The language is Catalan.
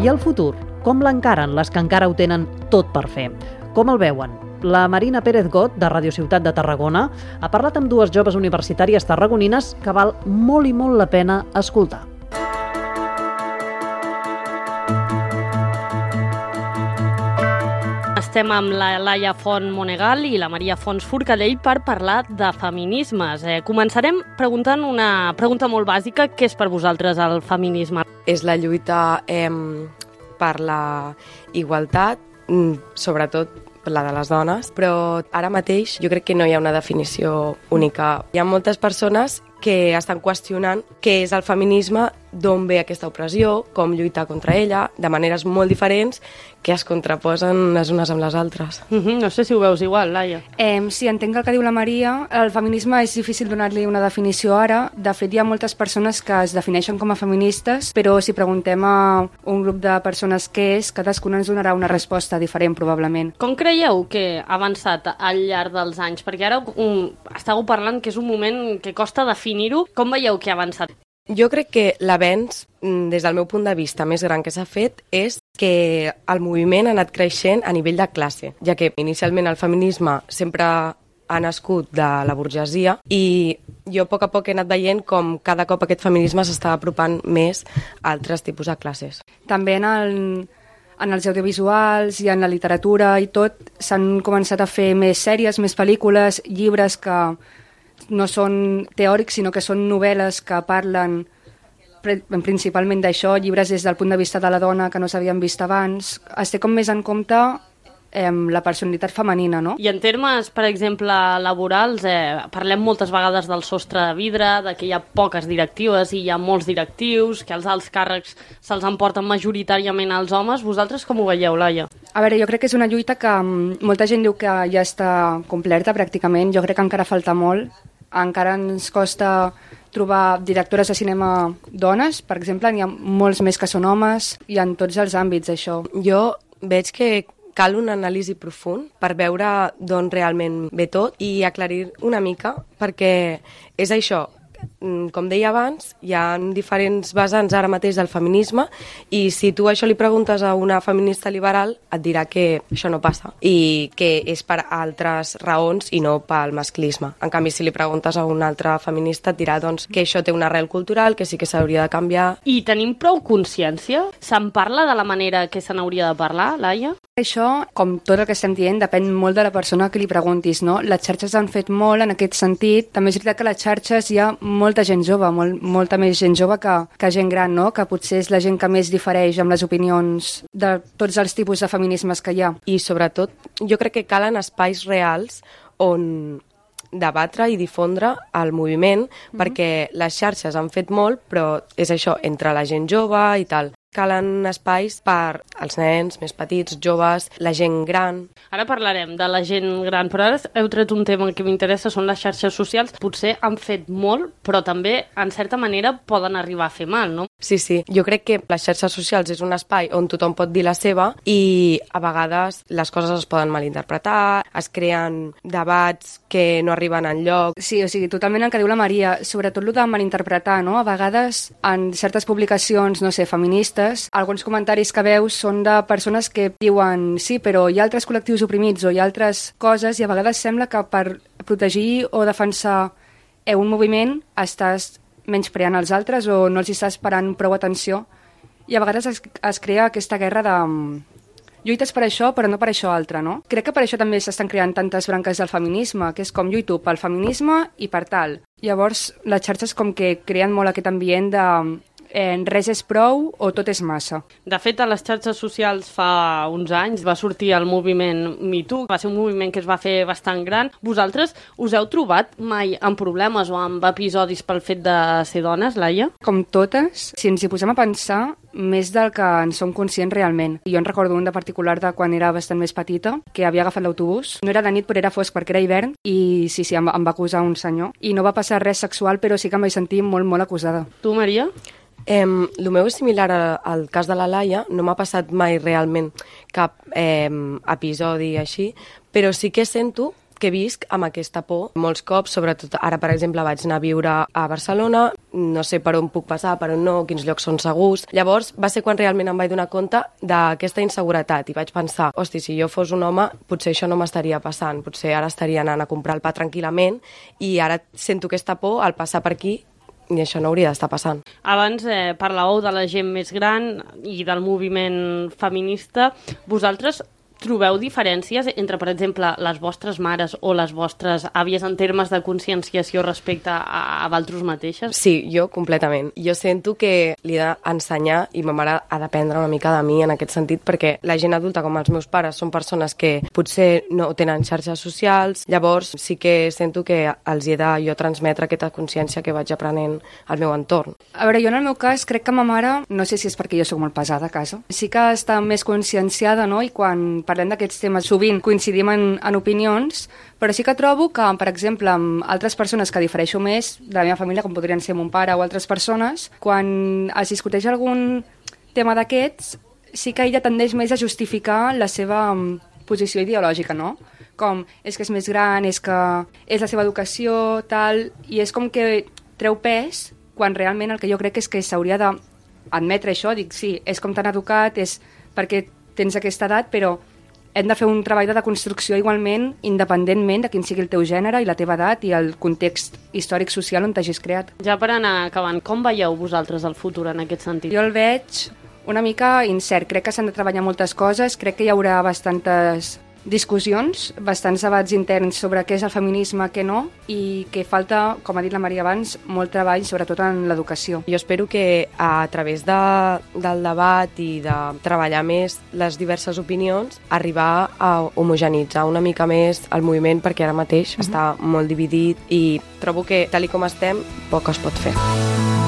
I el futur, com l'encaren les que encara ho tenen tot per fer? Com el veuen? La Marina Pérez Got, de Radio Ciutat de Tarragona, ha parlat amb dues joves universitàries tarragonines que val molt i molt la pena escoltar. Estem amb la Laia Font Monegal i la Maria Fons Forcadell per parlar de feminismes. Eh, començarem preguntant una pregunta molt bàsica. Què és per vosaltres el feminisme? És la lluita eh, per la igualtat, mm, sobretot la de les dones, però ara mateix jo crec que no hi ha una definició única. Hi ha moltes persones que estan qüestionant què és el feminisme, d'on ve aquesta opressió, com lluitar contra ella, de maneres molt diferents que es contraposen les unes amb les altres. Uh -huh, no sé si ho veus igual, Laia. Eh, sí, entenc el que diu la Maria. El feminisme és difícil donar-li una definició ara. De fet, hi ha moltes persones que es defineixen com a feministes, però si preguntem a un grup de persones què és, cadascuna ens donarà una resposta diferent, probablement. Com creieu que ha avançat al llarg dels anys? Perquè ara um, estàveu parlant que és un moment que costa definir-ho. Com veieu que ha avançat? Jo crec que l'avenç, mm, des del meu punt de vista més gran que s'ha fet, és que el moviment ha anat creixent a nivell de classe, ja que inicialment el feminisme sempre ha nascut de la burgesia i jo a poc a poc he anat veient com cada cop aquest feminisme s'està apropant més a altres tipus de classes. També en, el, en els audiovisuals i en la literatura i tot s'han començat a fer més sèries, més pel·lícules, llibres que no són teòrics, sinó que són novel·les que parlen principalment d'això, llibres des del punt de vista de la dona que no s'havien vist abans. Es té com més en compte eh, la personalitat femenina, no? I en termes, per exemple, laborals, eh, parlem moltes vegades del sostre de vidre, de que hi ha poques directives i hi ha molts directius, que els alts càrrecs se'ls emporten majoritàriament als homes. Vosaltres com ho veieu, Laia? A veure, jo crec que és una lluita que mm, molta gent diu que ja està completa pràcticament. Jo crec que encara falta molt. Encara ens costa trobar directores de cinema dones, per exemple, n'hi ha molts més que són homes i en tots els àmbits, això. Jo veig que cal un anàlisi profund per veure d'on realment ve tot i aclarir una mica, perquè és això, com deia abans, hi ha diferents vessants ara mateix del feminisme i si tu això li preguntes a una feminista liberal et dirà que això no passa i que és per altres raons i no pel masclisme. En canvi, si li preguntes a una altra feminista et dirà doncs, que això té una arrel cultural, que sí que s'hauria de canviar. I tenim prou consciència? Se'n parla de la manera que se n'hauria de parlar, Laia? Això, com tot el que estem dient, depèn molt de la persona que li preguntis, no? Les xarxes han fet molt en aquest sentit. També és veritat que les xarxes hi ha molta gent jove, molt, molta més gent jove que, que gent gran, no? Que potser és la gent que més difereix amb les opinions de tots els tipus de feminismes que hi ha. I sobretot, jo crec que calen espais reals on debatre i difondre el moviment, mm -hmm. perquè les xarxes han fet molt, però és això, entre la gent jove i tal. Calen espais per als nens més petits, joves, la gent gran. Ara parlarem de la gent gran, però ara heu tret un tema que m'interessa, són les xarxes socials. Potser han fet molt, però també, en certa manera, poden arribar a fer mal, no? Sí, sí. Jo crec que les xarxes socials és un espai on tothom pot dir la seva i a vegades les coses es poden malinterpretar, es creen debats que no arriben en lloc. Sí, o sigui, totalment el que diu la Maria, sobretot el de malinterpretar, no? A vegades, en certes publicacions, no sé, feministes, alguns comentaris que veus són de persones que diuen sí, però hi ha altres col·lectius oprimits o hi ha altres coses i a vegades sembla que per protegir o defensar eh, un moviment estàs menyspreant els altres o no els estàs parant prou atenció i a vegades es, es crea aquesta guerra de mm, lluites per això però no per això altre, no? Crec que per això també s'estan creant tantes branques del feminisme, que és com lluito pel feminisme i per tal. Llavors, les xarxes com que creen molt aquest ambient de eh, res és prou o tot és massa. De fet, a les xarxes socials fa uns anys va sortir el moviment MeToo, va ser un moviment que es va fer bastant gran. Vosaltres us heu trobat mai amb problemes o amb episodis pel fet de ser dones, Laia? Com totes, si ens hi posem a pensar, més del que en som conscients realment. Jo en recordo un de particular de quan era bastant més petita, que havia agafat l'autobús. No era de nit, però era fosc perquè era hivern, i sí, sí, em, em va acusar un senyor. I no va passar res sexual, però sí que em vaig sentir molt, molt acusada. Tu, Maria? Eh, el meu és similar al, cas de la Laia, no m'ha passat mai realment cap eh, episodi així, però sí que sento que visc amb aquesta por molts cops, sobretot ara, per exemple, vaig anar a viure a Barcelona, no sé per on puc passar, per on no, quins llocs són segurs. Llavors va ser quan realment em vaig donar compte d'aquesta inseguretat i vaig pensar, hosti, si jo fos un home, potser això no m'estaria passant, potser ara estaria anant a comprar el pa tranquil·lament i ara sento aquesta por al passar per aquí i això no hauria d'estar passant. Abans eh, parlàveu de la gent més gran i del moviment feminista. Vosaltres trobeu diferències entre, per exemple, les vostres mares o les vostres àvies en termes de conscienciació respecte a, a vosaltres mateixes? Sí, jo completament. Jo sento que li he d'ensenyar i ma mare ha d'aprendre una mica de mi en aquest sentit perquè la gent adulta com els meus pares són persones que potser no tenen xarxes socials, llavors sí que sento que els he de jo transmetre aquesta consciència que vaig aprenent al meu entorn. A veure, jo en el meu cas crec que ma mare, no sé si és perquè jo sóc molt pesada a casa, sí que està més conscienciada, no?, i quan parlem d'aquests temes sovint coincidim en, en opinions, però sí que trobo que, per exemple, amb altres persones que difereixo més de la meva família, com podrien ser mon pare o altres persones, quan es discuteix algun tema d'aquests, sí que ella tendeix més a justificar la seva mm, posició ideològica, no? Com, és que és més gran, és que és la seva educació, tal, i és com que treu pes quan realment el que jo crec és que s'hauria d'admetre això, dic, sí, és com tan educat, és perquè tens aquesta edat, però hem de fer un treball de deconstrucció igualment, independentment de quin sigui el teu gènere i la teva edat i el context històric social on t'hagis creat. Ja per anar acabant, com veieu vosaltres el futur en aquest sentit? Jo el veig una mica incert. Crec que s'han de treballar moltes coses, crec que hi haurà bastantes discussions, bastants debats interns sobre què és el feminisme, què no, i que falta, com ha dit la Maria abans, molt treball, sobretot en l'educació. Jo espero que a través de, del debat i de treballar més les diverses opinions, arribar a homogenitzar una mica més el moviment, perquè ara mateix uh -huh. està molt dividit i trobo que, tal com estem, poc es pot fer.